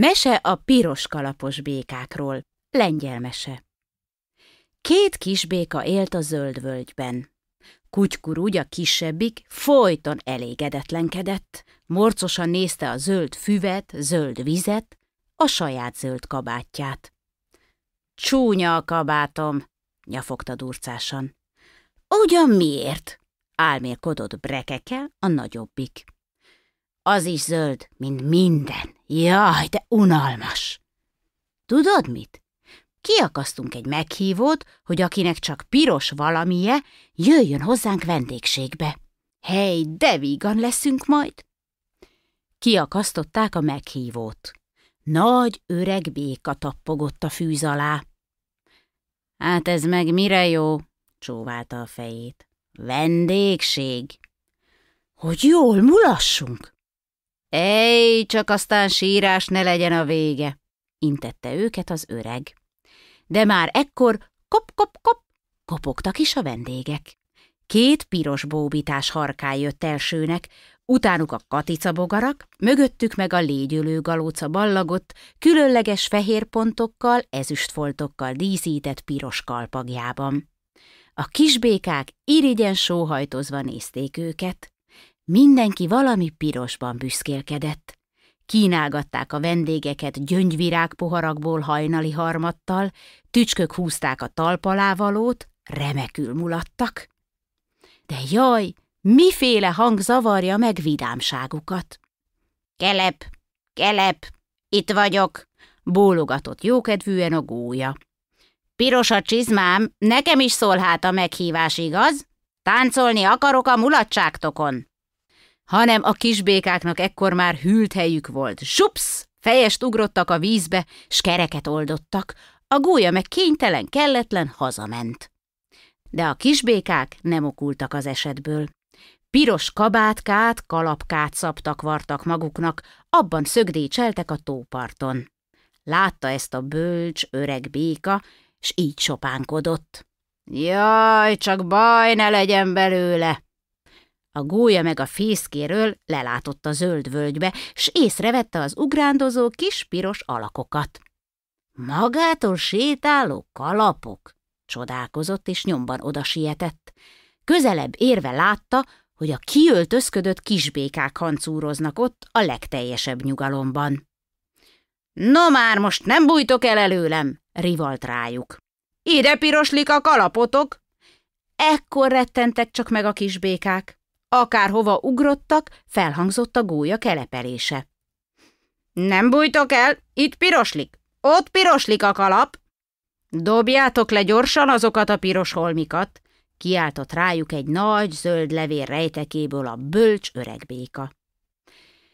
Mese a piros kalapos békákról, lengyel mese. Két kis béka élt a zöld völgyben. úgy a kisebbik folyton elégedetlenkedett, morcosan nézte a zöld füvet, zöld vizet, a saját zöld kabátját. Csúnya a kabátom, nyafogta durcásan. Ugyan miért? álmélkodott brekekkel a nagyobbik. Az is zöld, mint minden. Jaj, de unalmas! Tudod mit? Kiakasztunk egy meghívót, hogy akinek csak piros valamije, jöjjön hozzánk vendégségbe. Hely, de vígan leszünk majd! Kiakasztották a meghívót. Nagy öreg béka tappogott a fűz alá. Hát ez meg mire jó? csóválta a fejét. Vendégség. Hogy jól mulassunk. Ej, csak aztán sírás ne legyen a vége, intette őket az öreg. De már ekkor kop-kop-kop kopogtak is a vendégek. Két piros bóbitás harkály jött elsőnek, utánuk a katicabogarak, mögöttük meg a légyölő galóca ballagott, különleges fehér pontokkal, ezüstfoltokkal díszített piros kalpagjában. A kisbékák irigyen sóhajtozva nézték őket. Mindenki valami pirosban büszkélkedett. Kínálgatták a vendégeket gyöngyvirág poharakból hajnali harmattal, tücskök húzták a talpalávalót, remekül mulattak. De jaj, miféle hang zavarja meg vidámságukat. Kelep, kelep, itt vagyok, bólogatott jókedvűen a gólya. Piros a csizmám, nekem is szól hát a meghívás, igaz? Táncolni akarok a mulatságtokon. Hanem a kisbékáknak ekkor már hűlt helyük volt. Supsz! Fejest ugrottak a vízbe, s kereket oldottak, a gólya meg kénytelen, kelletlen hazament. De a kisbékák nem okultak az esetből. Piros kabátkát, kalapkát szabtak vartak maguknak, abban szögdécseltek a tóparton. Látta ezt a bölcs, öreg béka, s így sopánkodott. Jaj, csak baj ne legyen belőle! A gólya meg a fészkéről lelátott a zöld völgybe, s észrevette az ugrándozó kis piros alakokat. Magától sétáló kalapok? Csodálkozott, és nyomban oda sietett. Közelebb érve látta, hogy a kiöltözködött kisbékák hancúroznak ott a legteljesebb nyugalomban. No már most nem bújtok el előlem, rivalt rájuk. Ide piroslik a kalapotok! Ekkor rettentek csak meg a kisbékák. Akárhova ugrottak, felhangzott a gólya kelepelése. Nem bújtok el, itt piroslik, ott piroslik a kalap. Dobjátok le gyorsan azokat a piros holmikat, kiáltott rájuk egy nagy zöld levél rejtekéből a bölcs öreg béka.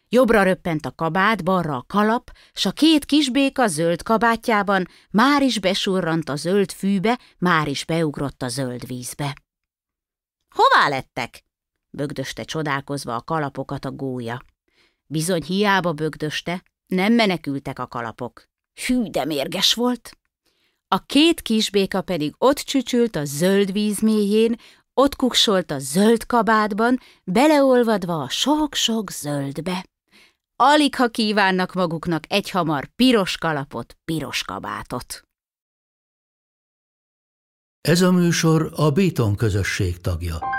Jobbra röppent a kabát, balra a kalap, s a két kisbéka zöld kabátjában már is besurrant a zöld fűbe, már is beugrott a zöld vízbe. Hová lettek? Bögdöste csodálkozva a kalapokat a gólya. Bizony hiába bögdöste, nem menekültek a kalapok. Hű, de mérges volt! A két kisbéka pedig ott csücsült a zöld víz mélyén, ott kuksolt a zöld kabátban, beleolvadva a sok-sok zöldbe. Alig, ha kívánnak maguknak egy hamar piros kalapot, piros kabátot. Ez a műsor a Béton közösség tagja.